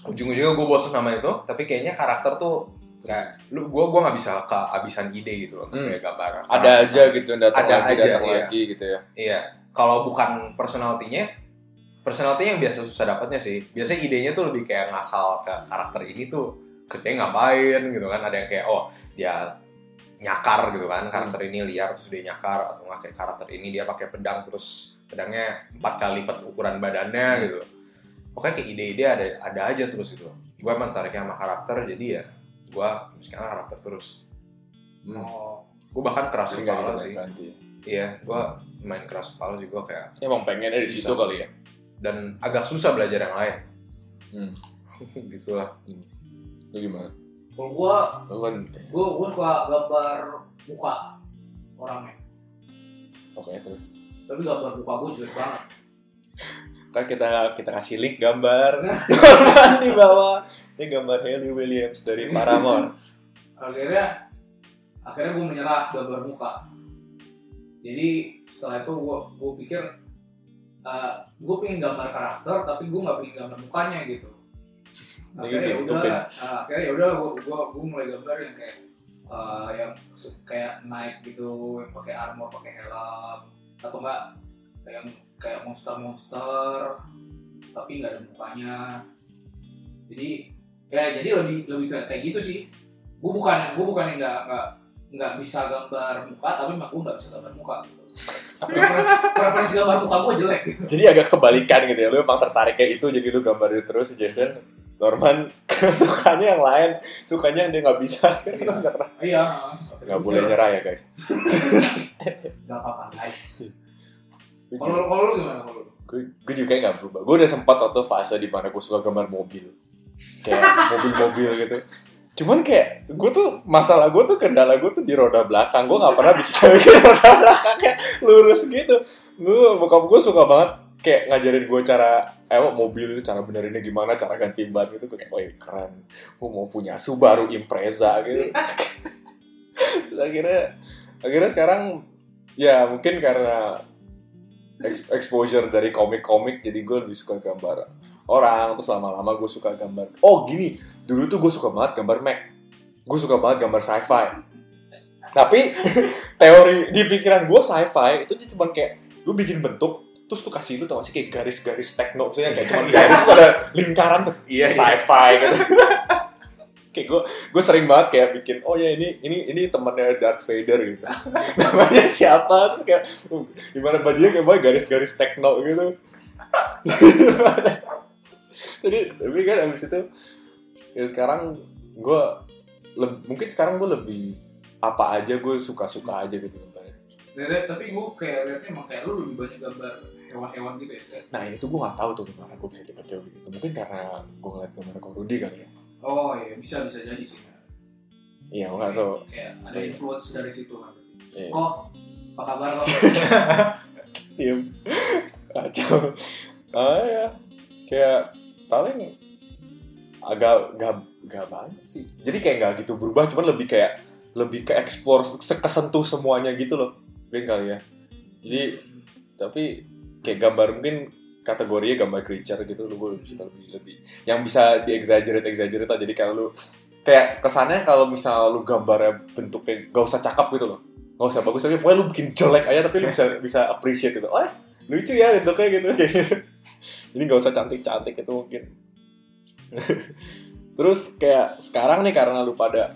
ujung-ujungnya gue bosen sama itu tapi kayaknya karakter tuh kayak lu gue gue nggak bisa kehabisan ide gitu loh Hmm. kayak gambar ada aja gitu yang datang Ada lagi aja, datang iya. lagi gitu ya Iya, kalau bukan personalitinya, personalitinya yang biasa susah dapatnya sih. Biasanya idenya tuh lebih kayak ngasal ke karakter ini tuh kerjanya ngapain gitu kan. Ada yang kayak oh dia nyakar gitu kan karakter ini liar terus dia nyakar atau nggak kayak karakter ini dia pakai pedang terus pedangnya empat kali lipat ukuran badannya Hmm. gitu. Pokoknya kayak ide-ide ada ada aja terus gitu. Gue emang tariknya sama karakter jadi ya gue sekarang karakter terus. Hmm. oh, gue bahkan keras Sering nggak kepala gitu sih ganti iya gue main keras kepala juga kayak emang pengennya di situ kali ya? Dan agak susah belajar yang lain. Hmm. <laughs> gitulah lu gimana kalau kan gue gue suka gambar muka orangnya. Oke terus? Tapi gambar muka gue jelek banget. Ntar kita kita kasih link gambar. <laughs> Di bawah. Ini gambar Hailey Williams dari Paramore. Akhirnya akhirnya gue menyerah gambar muka. Jadi setelah itu gue gue pikir gue pengen gambar karakter tapi gue nggak pengen gambar mukanya gitu akhirnya ya udah uh, akhirnya ya udah gue gue gue mulai gambar yang kayak uh, yang kayak naik gitu yang pakai armor pakai helm atau enggak yang kayak monster-monster tapi nggak ada mukanya. Jadi ya jadi lebih lebih kayak, kayak gitu sih. Gue bukan gue bukan yang nggak nggak nggak bisa gambar muka tapi emang gue nggak bisa gambar muka. Gitu. preferensi, preferensi gambar muka gue jelek. Gitu. jadi agak kebalikan gitu ya lu emang tertarik kayak itu jadi lu gambar itu terus Jason Norman <laughs> sukanya yang lain sukanya yang dia nggak bisa. Iya. <laughs> Nggak pernah- iya. Nggak boleh nyerah ya guys. <laughs> Nggak apa-apa guys. Kalau kalau lu gimana kalau gue, gue juga nggak berubah. Gue udah sempat waktu fase di mana gue suka gambar mobil. Kayak mobil-mobil gitu. Cuman kayak gue tuh masalah gue tuh kendala gue tuh di roda belakang. Gue nggak pernah bisa bikin roda belakangnya lurus gitu. Gue bokap gue suka banget kayak ngajarin gue cara eh mobil itu cara benerinnya gimana cara ganti ban gitu kayak wah keren. Gue mau punya Subaru Impreza gitu. <laughs> Akhirnya akhirnya sekarang ya mungkin karena ex- exposure dari komik-komik jadi gue lebih suka gambar orang terus lama-lama gue suka gambar oh gini dulu tuh gue suka banget gambar Mac. Gue suka banget gambar sci-fi. Tapi <laughs> teori di pikiran gue sci-fi itu tuh cuman kayak lu bikin bentuk terus tuh kasih lu tau gak sih kayak garis-garis tekno maksudnya kayak cuman garis tuh ada lingkaran tuh. Iya, iya. sci-fi gitu. Terus kayak gue gue sering banget kayak bikin oh ya ini ini ini temannya Darth Vader gitu. <laughs> Namanya siapa? Terus kayak uh, gimana bajunya kayak banget garis-garis tekno gitu. <laughs> Jadi tapi kan abis itu ya sekarang gue leb- mungkin sekarang gue lebih apa aja gue suka-suka aja gitu Tapi- tapi gue kayak liatnya emang kayak lu lebih banyak gambar hewan-hewan gitu ya? Nah itu gue nggak tahu tuh gimana gue bisa tiba-tiba begitu. Mungkin karena gue ngeliat gambar Ko Rudy kali ya. Oh iya bisa bisa jadi sih. Iya gue nggak tahu. Kayak ada influence dari situ kan. Iya. kok apa kabar kok diem <laughs> kacau. Ah ya kayak paling agak gak gak banyak sih. Jadi kayak nggak gitu berubah cuman lebih kayak lebih ke explore se- kesentuh semuanya gitu loh. Mungkin kali ya. Jadi tapi kayak gambar mungkin kategorinya gambar creature gitu lu gue lebih suka lebih lebih yang bisa di exaggerate exaggerate aja. jadi kalau lu kayak kesannya kalau misal lu gambarnya bentuknya gak usah cakep gitu loh gak usah bagus tapi pokoknya lu bikin jelek aja tapi lu bisa <laughs> bisa appreciate gitu oh lucu ya gitu kayak <laughs> gitu kayak gitu jadi gak usah cantik cantik itu mungkin <laughs> terus kayak sekarang nih karena lu pada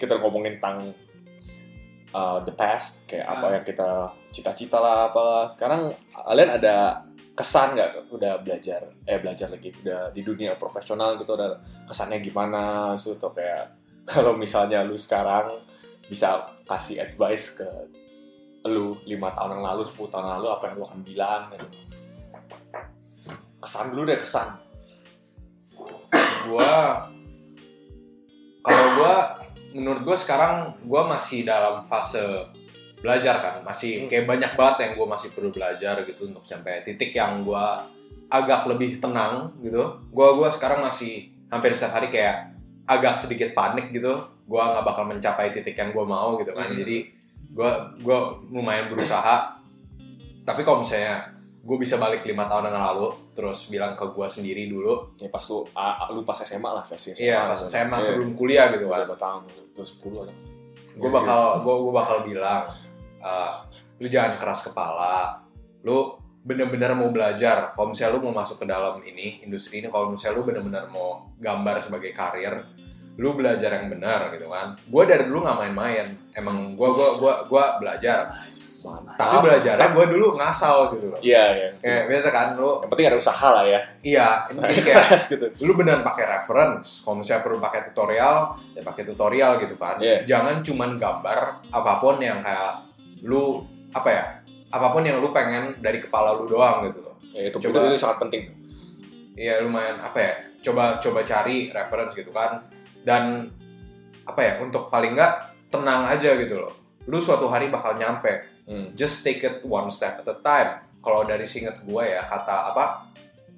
kita ngomongin tentang uh, the past kayak apa Ah. yang kita cita-cita lah apalah. Sekarang kalian ada kesan nggak? Udah belajar eh belajar lagi udah di dunia profesional gitu ada kesannya gimana? Gitu atau kayak <laughs> kalau misalnya lu sekarang bisa kasih advice ke lu lima tahun yang lalu 10 tahun yang lalu apa yang lu akan bilang gitu. kesan dulu deh kesan. Gua kalau gua menurut gua sekarang gua masih dalam fase belajar kan masih Hmm. kayak banyak banget yang gua masih perlu belajar gitu untuk sampai titik yang gua agak lebih tenang gitu gua gua sekarang masih hampir setiap hari kayak agak sedikit panik gitu gua nggak bakal mencapai titik yang gua mau gitu kan Hmm. jadi gua gua lumayan berusaha tapi kalau misalnya gue bisa balik lima tahun yang lalu terus bilang ke gua sendiri dulu ya pas lu ah, lu pas SMA lah versi SMA Iya, pas. SMA Iya. sebelum kuliah gitu kan. tahun terus 10 ada Gue bakal gue gue bakal bilang, eh, lu jangan keras kepala, lu bener-bener mau belajar. Kalau misalnya lu mau masuk ke dalam ini industri ini, kalau misalnya lu bener-bener mau gambar sebagai karir, lu belajar yang benar gitu kan. Gue dari dulu nggak main-main. Emang gue gua gua gua belajar. mantap Tapi belajarnya gue dulu ngasal gitu loh. iya iya Kayak biasa kan lu yang penting ada usaha lah ya iya ini kayak keras gitu lu beneran pakai reference kalau misalnya perlu pakai tutorial ya pakai tutorial gitu kan Iya. jangan cuman gambar apa pun yang kayak lu apa ya apa pun yang lu pengen dari kepala lu doang gitu loh ya, itu, Coba- itu itu sangat penting iya lumayan apa ya coba coba cari reference gitu kan dan apa ya untuk paling nggak tenang aja gitu loh lu suatu hari bakal nyampe hmm. just take it one step at a time. Kalau dari singet gue ya kata apa?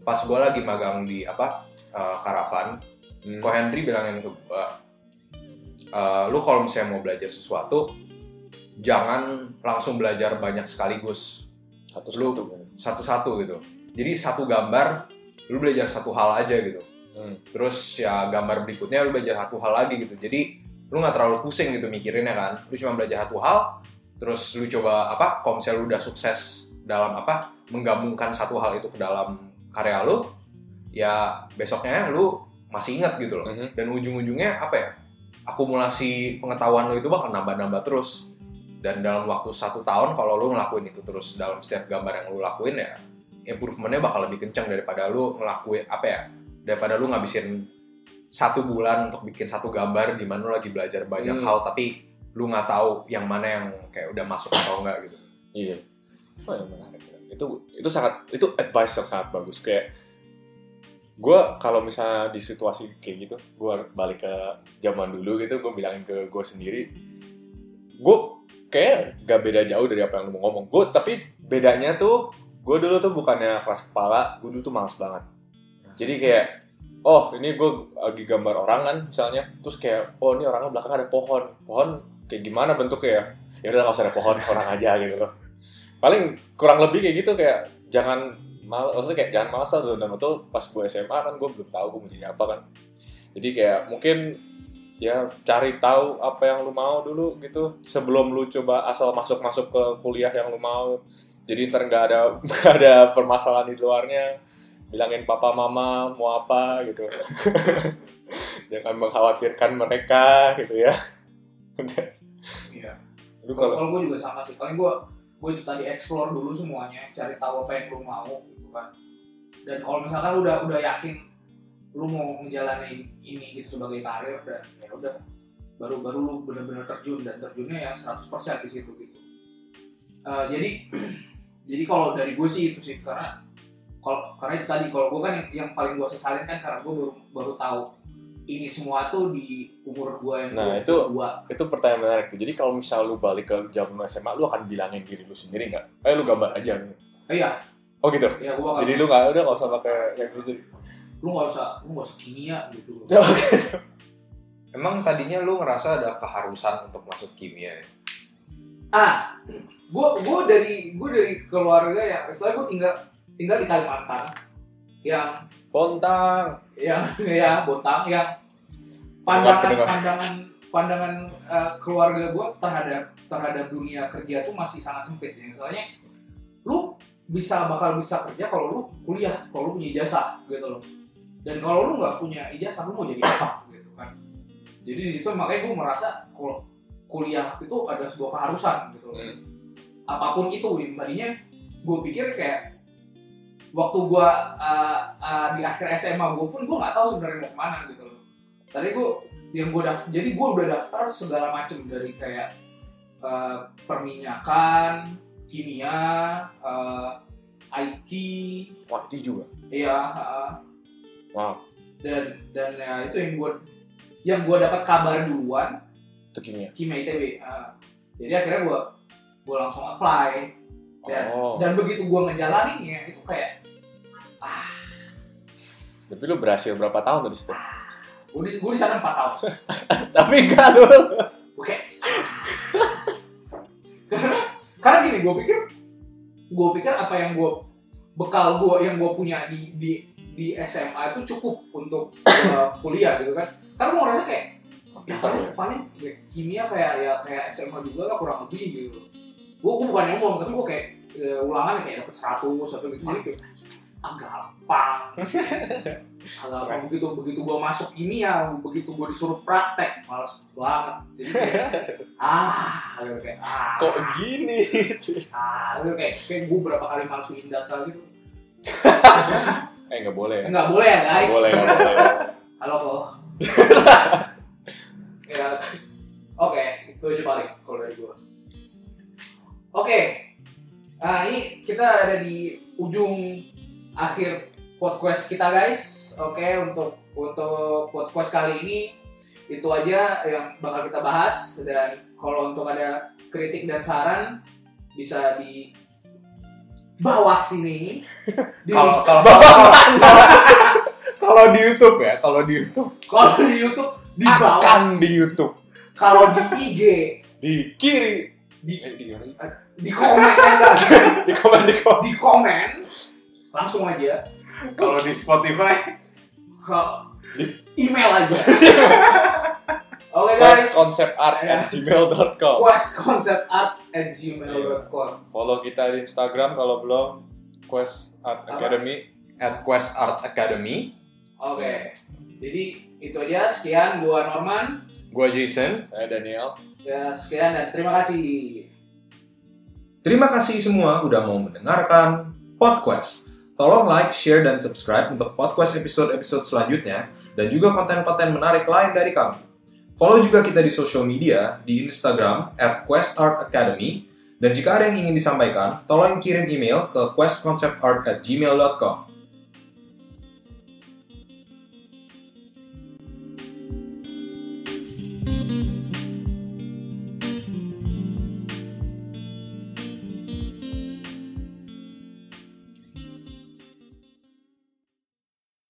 Pas gue lagi magang di apa eh, karavan, Hmm. Ko Henry bilangin ke gue, eh, lu kalau misalnya mau belajar sesuatu, jangan langsung belajar banyak sekaligus, kan. satu-satu gitu. Jadi satu gambar, lu belajar satu hal aja gitu. Hmm. Terus ya gambar berikutnya lu belajar satu hal lagi gitu. Jadi lu nggak terlalu pusing gitu mikirinnya kan. Lu cuma belajar satu hal, terus lu coba apa? Kalau misalnya lu udah sukses dalam apa? Menggabungkan satu hal itu ke dalam karya lu, ya besoknya lu masih ingat gitu loh. Mhm. Dan ujung-ujungnya apa ya? Akumulasi pengetahuan lu itu bakal nambah-nambah terus. Dan dalam waktu satu tahun kalau lu ngelakuin itu terus dalam setiap gambar yang lu lakuin ya improvementnya bakal lebih kencang daripada lu ngelakuin apa ya daripada lu ngabisin satu bulan untuk bikin satu gambar di mana lu lagi belajar banyak Hmm. hal tapi lu nggak tahu yang mana yang kayak udah masuk atau enggak gitu Iya. Oh, ya, menarik. Itu itu sangat itu advice yang sangat bagus kayak gue kalau misalnya di situasi kayak gitu gue balik ke zaman dulu gitu gue bilangin ke gue sendiri gue kayak gak beda jauh dari apa yang lu mau ngomong. Gue tapi bedanya tuh gue dulu tuh bukannya keras kepala gue dulu tuh males banget. Jadi kayak oh ini gue lagi gambar orang kan misalnya. Terus kayak oh ini orangnya belakang ada pohon. Pohon kayak gimana bentuknya ya? Ya udah nggak usah ada pohon orang aja gitu loh. Paling kurang lebih kayak gitu kayak jangan mal maksudnya kayak jangan malas lah dan waktu pas gue SMA kan gue belum tahu gue mau jadi apa kan. Jadi kayak mungkin ya cari tahu apa yang lu mau dulu gitu sebelum lu coba asal masuk masuk ke kuliah yang lu mau jadi ntar nggak ada <laughs> nggak ada permasalahan di luarnya bilangin papa mama mau apa gitu <laughs> jangan mengkhawatirkan mereka gitu ya Iya. <laughs> lu Kalau kalau gue juga sama sih. Paling gue gue itu tadi explore dulu semuanya, cari tahu apa yang lu mau gitu kan. Dan kalau misalkan udah udah yakin lu mau ngejalanin ini gitu sebagai karir dan ya udah baru baru lu benar-benar terjun dan terjunnya yang 100% di situ gitu. Eh, jadi <clears throat> jadi kalau dari gue sih itu sih karena kalau karena itu tadi kalau gue kan yang, yang paling gue sesalin kan karena gue baru baru tahu ini semua tuh di umur gue yang Nah, 22. itu- itu pertanyaan menarik tuh jadi kalau misal lu balik ke zaman SMA lu akan bilangin diri lu sendiri nggak eh lu gambar aja gitu. Eh, iya oh gitu ya bakal jadi lu nggak udah nggak usah pakai yang sendiri lu nggak usah lu nggak usah kimia gitu <laughs> Emang tadinya lu ngerasa ada keharusan untuk masuk kimia ya? ah gue gue dari gue dari keluarga ya setelah gue tinggal tinggal di Kalimantan yang Pontang <laughs> yang ya botang yang pandangan pendengar. pandangan pandangan eh, keluarga gue terhadap terhadap dunia kerja tuh masih sangat sempit ya. Misalnya lu bisa bakal bisa kerja kalau lu kuliah kalau lu punya ijazah gitu loh dan kalau lu nggak punya ijazah lu mau jadi apa gitu kan? Jadi di situ makanya gue merasa kalau kuliah itu ada sebuah keharusan gitu loh. Hmm. apa pun itu yang tadinya gue pikir kayak waktu gue uh, uh, di akhir SMA gue pun gue nggak tahu sebenarnya mau ke mana gitu loh. Tadi gue yang gue daftar jadi gue udah daftar segala macem dari kayak uh, perminyakan kimia uh, IT wah itu juga? Iya uh, wow. Dan dan ya, itu yang gue yang gue dapat kabar duluan itu kimia. kimia ITB uh, jadi akhirnya gue gue langsung apply. Dan- oh. dan begitu gue ngejalaninnya itu kayak tapi lu berhasil berapa tahun dari situ? Gue di gue di sana empat tahun. <laughs> Tapi enggak lu. Oke karena <laughs> karena gini gue pikir gue pikir apa yang gue bekal gue yang gue punya di di di SMA itu cukup untuk uh, kuliah gitu kan. Karena gue ngerasa kayak ya. paling, ya. paling ya, kimia kayak ya kayak SMA juga lah kurang lebih gitu gue gue bukan ngomong tapi gue kayak ya, ulangan kayak dapet 100 atau gitu. Jadi kayak ah gampang ah, gampang begitu begitu gue masuk kimia begitu gue disuruh praktek males banget. Jadi kayak ah gitu kayak ah. Kok gini? Ah gitu kayak kayak gue berapa kali masukin data gitu <laughs> eh nggak boleh ya? Nggak boleh ya guys. nggak boleh nggak boleh. <laughs> Halo kok. <laughs> Ya. Oke itu aja paling kalau dari gue oke. Nah ini kita ada di ujung akhir podcast kita guys. Oke untuk untuk podcast kali ini itu aja yang bakal kita bahas. Dan kalau untuk ada kritik dan saran bisa di bawah sini. <laughs> Di Kalau kalau kalau kalau di YouTube ya, kalau di YouTube. Kalau di YouTube di bawah akan di YouTube. Kalau di IG di kiri. Di eh, di mana sih? di komen aja <laughs> di komen di komen. Di komen. Langsung aja. Kalau di Spotify. Ke email aja <laughs> oke quest guys. Concept art at gmail.com quest concept art at gmail.com follow kita di Instagram kalau belum. Quest art Apa? academy at Quest Art Academy. oke. Jadi itu aja. Sekian gua Norman. Gua Jason. saya Daniel. Ya sekian dan terima kasih. Terima kasih semua udah mau mendengarkan Podcast. Tolong like, share, dan subscribe untuk podcast episode-episode selanjutnya. Dan juga konten-konten menarik lain dari kami. Follow juga kita di social media di Instagram at Quest Art Academy dan jika ada yang ingin disampaikan, tolong kirim email ke questconceptart at gmail.com.